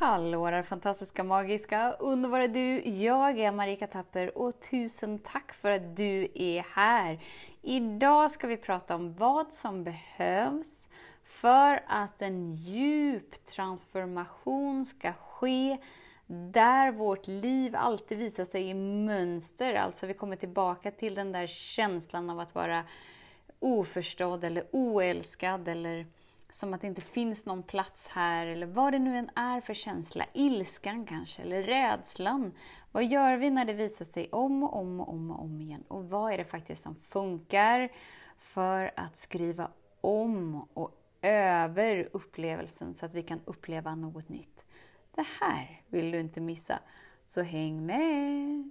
Hallå där fantastiska, magiska, underbara du! Jag är Marika Tapper och tusen tack för att du är här! Idag ska vi prata om vad som behövs för att en djup transformation ska ske där vårt liv alltid visar sig i mönster. Alltså vi kommer tillbaka till den där känslan av att vara oförstådd eller oälskad eller som att det inte finns någon plats här eller vad det nu än är för känsla. Ilskan kanske, eller rädslan. Vad gör vi när det visar sig om och om och om och om igen? Och vad är det faktiskt som funkar för att skriva om och över upplevelsen så att vi kan uppleva något nytt? Det här vill du inte missa, så häng med!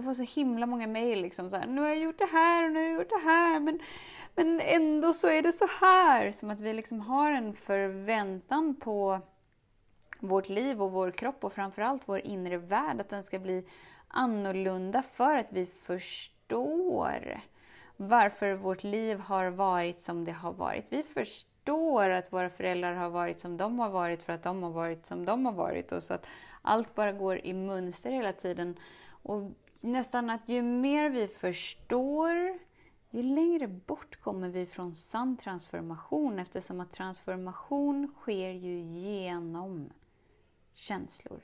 Jag får så himla många mejl. Liksom, nu har jag gjort det här och nu har jag gjort det här. Men, men ändå så är det så här. Som att vi liksom har en förväntan på vårt liv och vår kropp och framförallt vår inre värld. Att den ska bli annorlunda för att vi förstår varför vårt liv har varit som det har varit. Vi förstår att våra föräldrar har varit som de har varit för att de har varit som de har varit. Och så att allt bara går i mönster hela tiden. Och nästan att ju mer vi förstår, ju längre bort kommer vi från sann transformation eftersom att transformation sker ju genom känslor.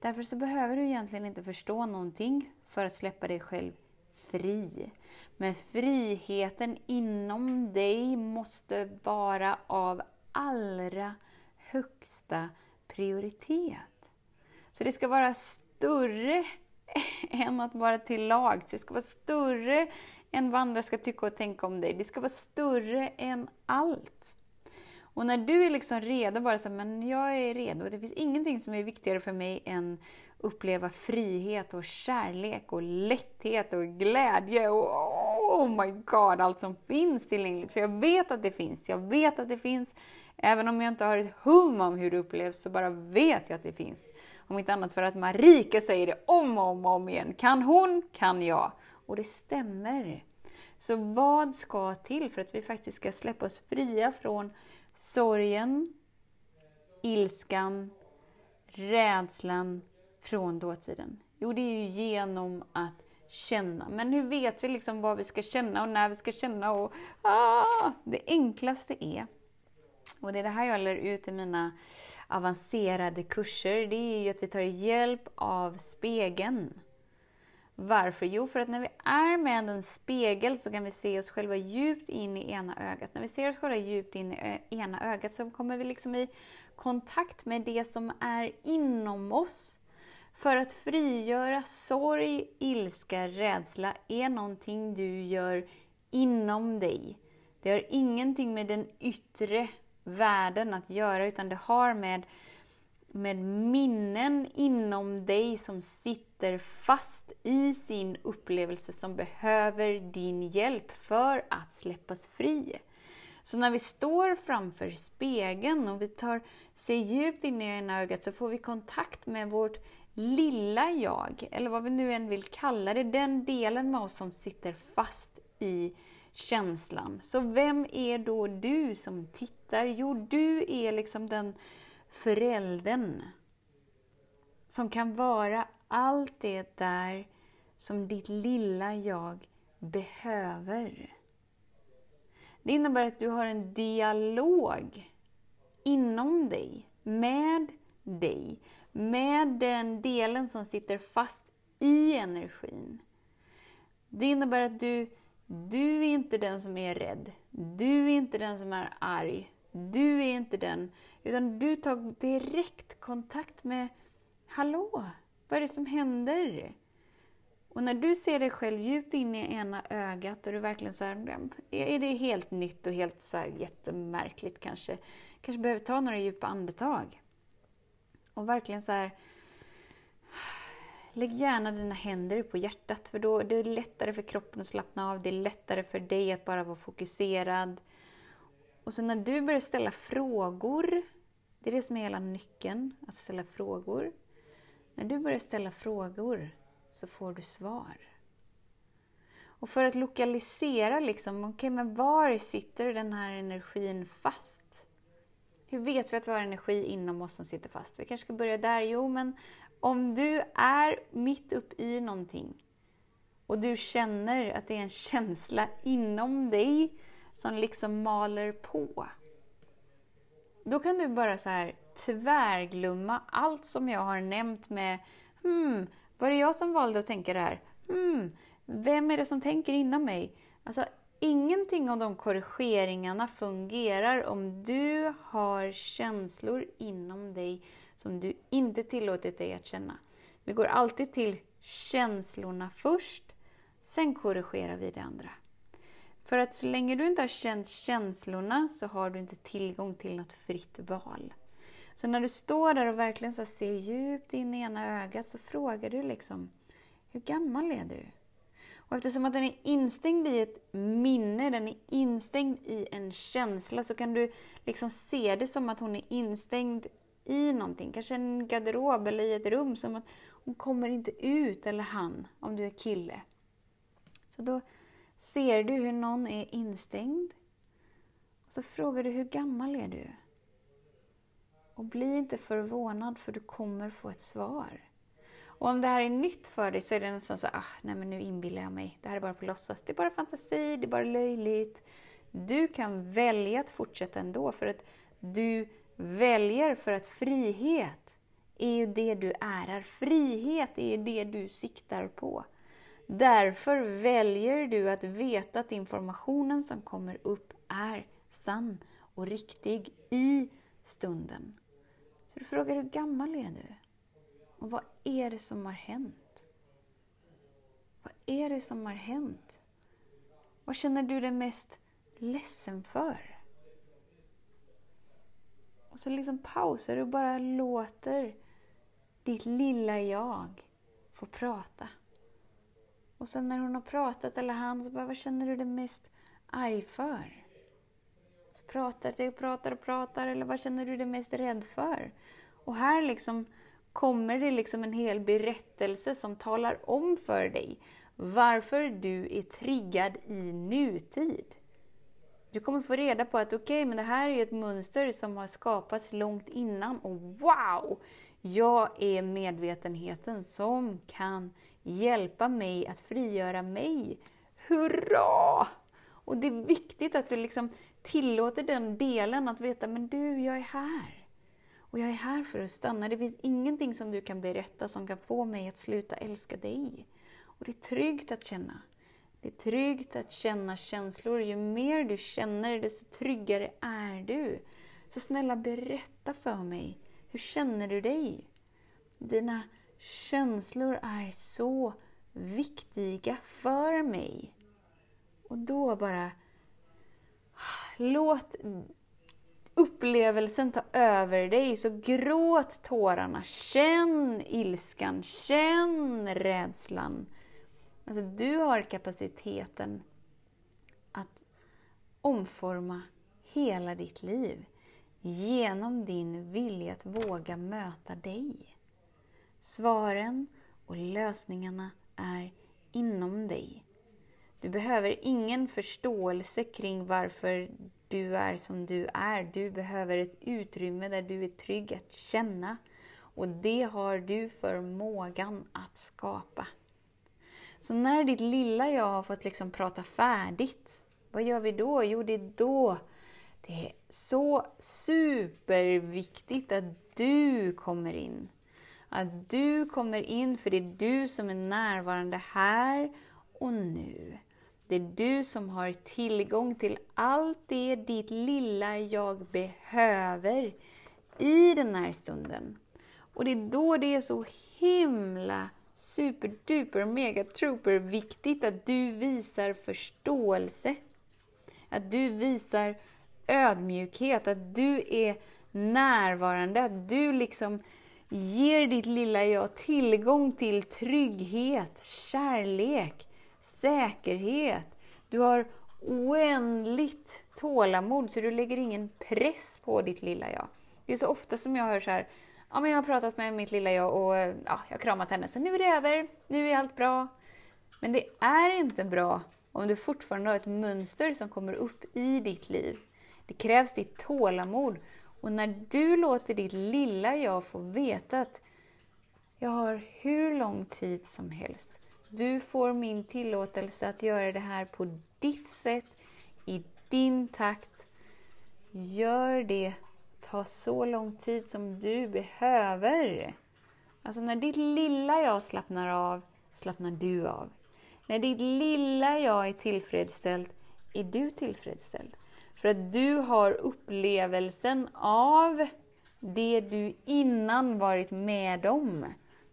Därför så behöver du egentligen inte förstå någonting för att släppa dig själv fri. Men friheten inom dig måste vara av allra högsta prioritet. Så det ska vara större än att vara till lag. Det ska vara större än vad andra ska tycka och tänka om dig. Det ska vara större än allt. Och när du är liksom redo, bara så men jag är redo. Det finns ingenting som är viktigare för mig än uppleva frihet och kärlek och lätthet och glädje och oh my god, allt som finns tillgängligt. För jag vet att det finns. Jag vet att det finns. Även om jag inte har ett hum om hur det upplevs så bara vet jag att det finns. Om inte annat för att Marika säger det om och om, och om igen. Kan hon, kan jag. Och det stämmer. Så vad ska till för att vi faktiskt ska släppa oss fria från sorgen, ilskan, rädslan från dåtiden? Jo, det är ju genom att känna. Men hur vet vi liksom vad vi ska känna och när vi ska känna? Och, ah, det enklaste är, och det är det här jag lär ut i mina avancerade kurser, det är ju att vi tar hjälp av spegeln. Varför? Jo, för att när vi är med en spegel så kan vi se oss själva djupt in i ena ögat. När vi ser oss själva djupt in i ena ögat så kommer vi liksom i kontakt med det som är inom oss. För att frigöra sorg, ilska, rädsla är någonting du gör inom dig. Det har ingenting med den yttre världen att göra, utan det har med, med minnen inom dig som sitter fast i sin upplevelse som behöver din hjälp för att släppas fri. Så när vi står framför spegeln och vi tar, ser djupt in i ena ögat så får vi kontakt med vårt lilla jag, eller vad vi nu än vill kalla det, den delen med oss som sitter fast i känslan. Så vem är då du som tittar? Jo, du är liksom den föräldern som kan vara allt det där som ditt lilla jag behöver. Det innebär att du har en dialog inom dig, med dig, med den delen som sitter fast i energin. Det innebär att du du är inte den som är rädd. Du är inte den som är arg. Du är inte den. Utan du tar direkt kontakt med Hallå, vad är det som händer? Och när du ser dig själv djupt in i ena ögat och du verkligen så här, är det helt nytt och helt så här jättemärkligt kanske? kanske behöver ta några djupa andetag. Och verkligen så här, Lägg gärna dina händer på hjärtat för då det är det lättare för kroppen att slappna av. Det är lättare för dig att bara vara fokuserad. Och så när du börjar ställa frågor, det är det som är hela nyckeln, att ställa frågor. När du börjar ställa frågor så får du svar. Och för att lokalisera liksom, okej okay, men var sitter den här energin fast? Hur vet vi att vi har energi inom oss som sitter fast? Vi kanske ska börja där. Jo, men om du är mitt upp i någonting och du känner att det är en känsla inom dig som liksom maler på. Då kan du bara så här tvärglömma allt som jag har nämnt med hmm, var det jag som valde att tänka det här? Hmm, vem är det som tänker inom mig? Alltså, ingenting av de korrigeringarna fungerar om du har känslor inom dig som du inte tillåtit dig att känna. Vi går alltid till känslorna först, sen korrigerar vi det andra. För att så länge du inte har känt känslorna så har du inte tillgång till något fritt val. Så när du står där och verkligen så ser djupt in i ena ögat så frågar du liksom, hur gammal är du? Och eftersom att den är instängd i ett minne, den är instängd i en känsla, så kan du liksom se det som att hon är instängd i någonting. Kanske en garderob eller i ett rum. Som att hon kommer inte ut, eller han, om du är kille. Så då ser du hur någon är instängd. Och så frågar du, hur gammal är du? Och bli inte förvånad, för du kommer få ett svar. Och om det här är nytt för dig så är det nästan så ah, nej men nu inbillar jag mig. Det här är bara på låtsas. Det är bara fantasi, det är bara löjligt. Du kan välja att fortsätta ändå, för att du väljer för att frihet är ju det du ärar. Frihet är det du siktar på. Därför väljer du att veta att informationen som kommer upp är sann och riktig i stunden. Så du frågar hur gammal är du? Och vad är det som har hänt? Vad är det som har hänt? Vad känner du dig mest ledsen för? Och så liksom pausar du och bara låter ditt lilla jag få prata. Och sen när hon har pratat, eller han, så bara, vad känner du dig mest arg för? Så pratar du och pratar och pratar, eller vad känner du dig mest rädd för? Och här liksom kommer det liksom en hel berättelse som talar om för dig varför du är triggad i nutid. Du kommer få reda på att okej, okay, men det här är ett mönster som har skapats långt innan och wow! Jag är medvetenheten som kan hjälpa mig att frigöra mig. Hurra! Och det är viktigt att du liksom tillåter den delen att veta, men du, jag är här. Och jag är här för att stanna. Det finns ingenting som du kan berätta som kan få mig att sluta älska dig. Och det är tryggt att känna. Det är tryggt att känna känslor. Ju mer du känner, desto tryggare är du. Så snälla berätta för mig. Hur känner du dig? Dina känslor är så viktiga för mig. Och då bara låt upplevelsen ta över dig. Så gråt tårarna, känn ilskan, känn rädslan. Alltså du har kapaciteten att omforma hela ditt liv genom din vilja att våga möta dig. Svaren och lösningarna är inom dig. Du behöver ingen förståelse kring varför du är som du är. Du behöver ett utrymme där du är trygg att känna. Och det har du förmågan att skapa. Så när ditt lilla jag har fått liksom prata färdigt, vad gör vi då? Jo, det är då det är så superviktigt att du kommer in. Att du kommer in, för det är du som är närvarande här och nu. Det är du som har tillgång till allt det ditt lilla jag behöver i den här stunden. Och det är då det är så himla superduper mega trooper viktigt att du visar förståelse. Att du visar ödmjukhet, att du är närvarande, att du liksom ger ditt lilla jag tillgång till trygghet, kärlek, säkerhet. Du har oändligt tålamod, så du lägger ingen press på ditt lilla jag. Det är så ofta som jag hör så här, ja men jag har pratat med mitt lilla jag och ja, jag har kramat henne, så nu är det över, nu är allt bra. Men det är inte bra om du fortfarande har ett mönster som kommer upp i ditt liv. Det krävs ditt tålamod. Och när du låter ditt lilla jag få veta att jag har hur lång tid som helst. Du får min tillåtelse att göra det här på ditt sätt, i din takt. Gör det. Ta så lång tid som du behöver. Alltså när ditt lilla jag slappnar av, slappnar du av. När ditt lilla jag är tillfredsställt, är du tillfredsställd. För att du har upplevelsen av det du innan varit med om.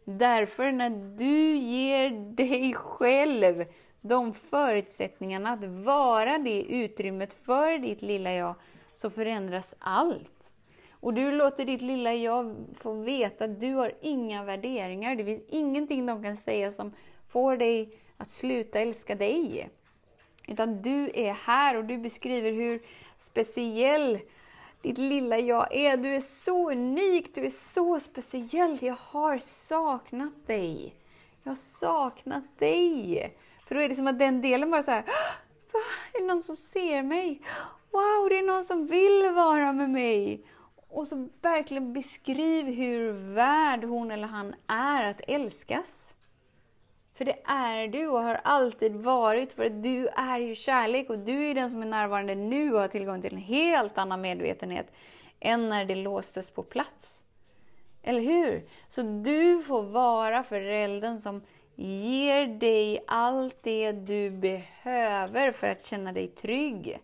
Därför när du ger dig själv de förutsättningarna att vara det utrymmet för ditt lilla jag, så förändras allt. Och du låter ditt lilla jag få veta att du har inga värderingar. Det finns ingenting de kan säga som får dig att sluta älska dig. Utan du är här och du beskriver hur speciell ditt lilla jag är. Du är så unik, du är så speciell. Jag har saknat dig. Jag har saknat dig. För då är det som att den delen bara så här, Va? Är det någon som ser mig? Wow, det är någon som vill vara med mig. Och så verkligen beskriv hur värd hon eller han är att älskas. För det är du och har alltid varit, för att du är ju kärlek och du är den som är närvarande nu och har tillgång till en helt annan medvetenhet än när det låstes på plats. Eller hur? Så du får vara föräldern som ger dig allt det du behöver för att känna dig trygg.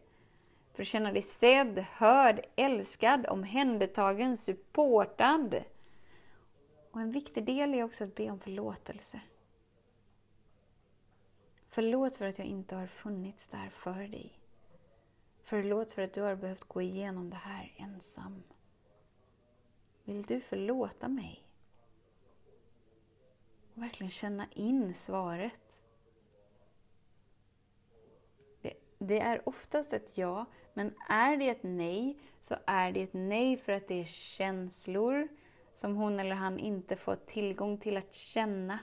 För att känna dig sedd, hörd, älskad, omhändertagen, supportad. Och en viktig del är också att be om förlåtelse. Förlåt för att jag inte har funnits där för dig. Förlåt för att du har behövt gå igenom det här ensam. Vill du förlåta mig? Och verkligen känna in svaret. Det, det är oftast ett ja, men är det ett nej så är det ett nej för att det är känslor som hon eller han inte fått tillgång till att känna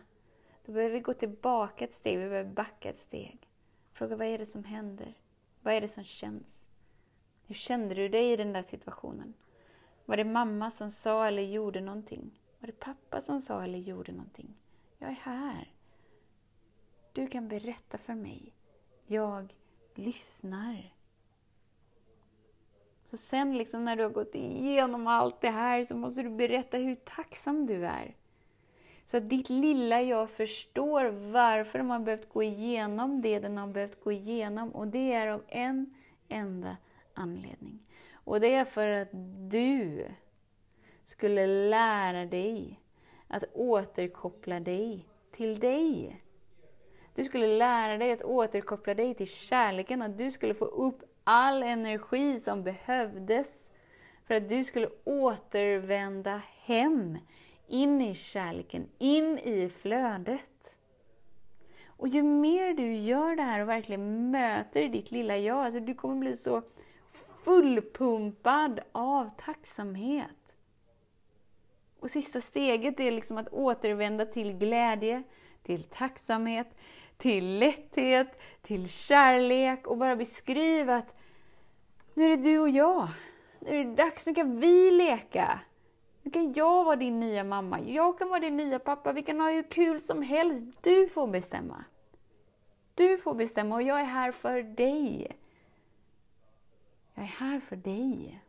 då behöver vi gå tillbaka ett steg, vi behöver backa ett steg. Fråga vad är det som händer? Vad är det som känns? Hur kände du dig i den där situationen? Var det mamma som sa eller gjorde någonting? Var det pappa som sa eller gjorde någonting? Jag är här. Du kan berätta för mig. Jag lyssnar. Så sen liksom när du har gått igenom allt det här så måste du berätta hur tacksam du är. Så att ditt lilla jag förstår varför de har behövt gå igenom det den har behövt gå igenom. Och det är av en enda anledning. Och det är för att du skulle lära dig att återkoppla dig till dig. Du skulle lära dig att återkoppla dig till kärleken, att du skulle få upp all energi som behövdes för att du skulle återvända hem in i kärleken, in i flödet. Och ju mer du gör det här och verkligen möter ditt lilla jag, alltså du kommer bli så fullpumpad av tacksamhet. Och sista steget är liksom att återvända till glädje, till tacksamhet, till lätthet, till kärlek och bara beskriva att nu är det du och jag. Nu är det dags, nu kan vi leka. Nu kan jag vara din nya mamma, jag kan vara din nya pappa, vi kan ha hur kul som helst. Du får bestämma. Du får bestämma och jag är här för dig. Jag är här för dig.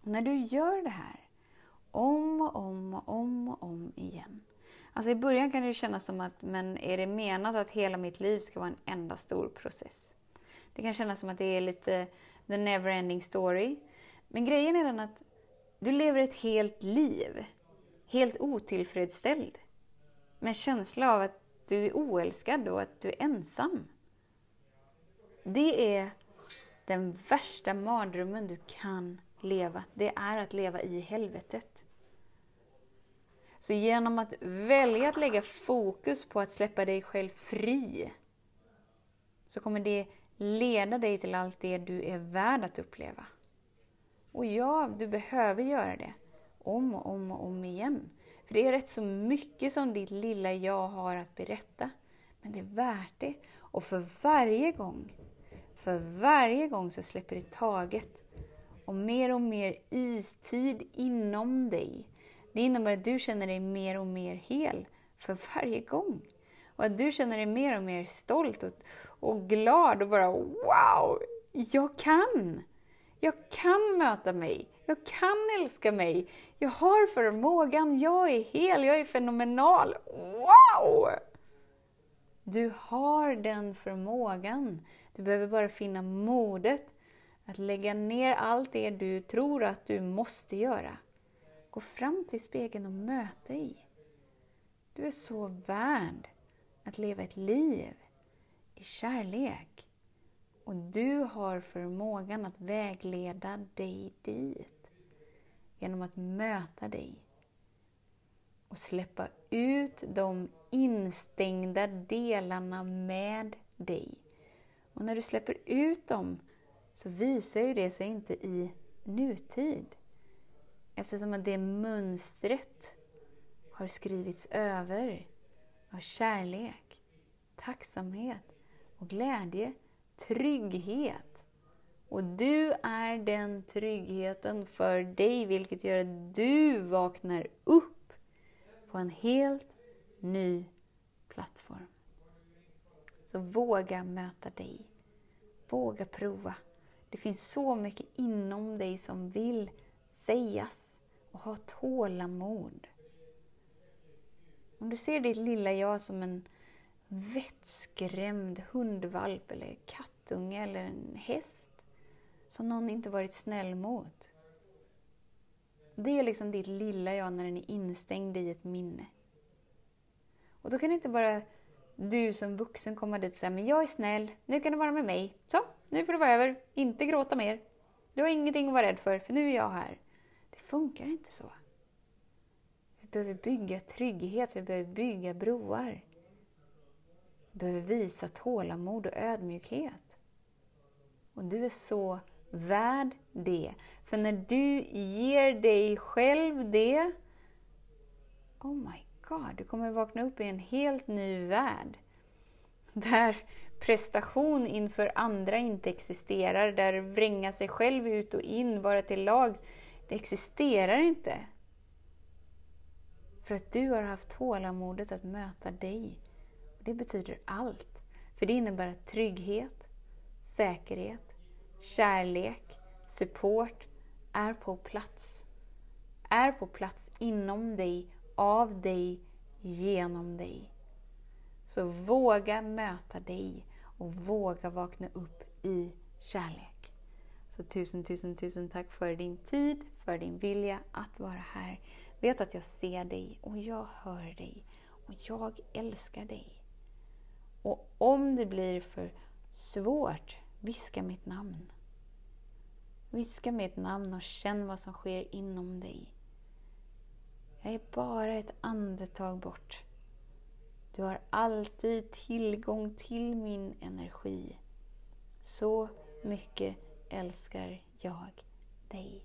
Och när du gör det här, om och om och om och om igen. Alltså i början kan det kännas som att, men är det menat att hela mitt liv ska vara en enda stor process? Det kan kännas som att det är lite the never ending story. Men grejen är den att du lever ett helt liv, helt otillfredsställd, med en känsla av att du är oälskad och att du är ensam. Det är den värsta mardrömmen du kan leva, det är att leva i helvetet. Så genom att välja att lägga fokus på att släppa dig själv fri, så kommer det leda dig till allt det du är värd att uppleva. Och ja, du behöver göra det om och om och om igen. För det är rätt så mycket som ditt lilla jag har att berätta. Men det är värt det. Och för varje gång, för varje gång så släpper det taget. Och mer och mer istid inom dig. Det innebär att du känner dig mer och mer hel för varje gång. Och att du känner dig mer och mer stolt och, och glad och bara wow, jag kan! Jag kan möta mig. Jag kan älska mig. Jag har förmågan. Jag är hel. Jag är fenomenal. Wow! Du har den förmågan. Du behöver bara finna modet att lägga ner allt det du tror att du måste göra. Gå fram till spegeln och möt dig. Du är så värd att leva ett liv i kärlek. Och du har förmågan att vägleda dig dit genom att möta dig och släppa ut de instängda delarna med dig. Och när du släpper ut dem så visar ju det sig inte i nutid. Eftersom att det mönstret har skrivits över av kärlek, tacksamhet och glädje trygghet. Och du är den tryggheten för dig, vilket gör att du vaknar upp på en helt ny plattform. Så våga möta dig. Våga prova. Det finns så mycket inom dig som vill sägas och ha tålamod. Om du ser ditt lilla jag som en vettskrämd hundvalp eller kattunge eller en häst som någon inte varit snäll mot. Det är liksom ditt lilla jag när den är instängd i ett minne. Och då kan inte bara du som vuxen komma dit och säga men jag är snäll, nu kan du vara med mig. Så, nu får det vara över. Inte gråta mer. Du har ingenting att vara rädd för, för nu är jag här. Det funkar inte så. Vi behöver bygga trygghet, vi behöver bygga broar behöver visa tålamod och ödmjukhet. Och du är så värd det. För när du ger dig själv det, oh my god, du kommer vakna upp i en helt ny värld. Där prestation inför andra inte existerar, där vränga sig själv ut och in, vara till lag, det existerar inte. För att du har haft tålamodet att möta dig det betyder allt. För det innebär att trygghet, säkerhet, kärlek, support är på plats. Är på plats inom dig, av dig, genom dig. Så våga möta dig och våga vakna upp i kärlek. Så tusen, tusen, tusen tack för din tid, för din vilja att vara här. Vet att jag ser dig och jag hör dig och jag älskar dig. Och om det blir för svårt, viska mitt namn. Viska mitt namn och känn vad som sker inom dig. Jag är bara ett andetag bort. Du har alltid tillgång till min energi. Så mycket älskar jag dig.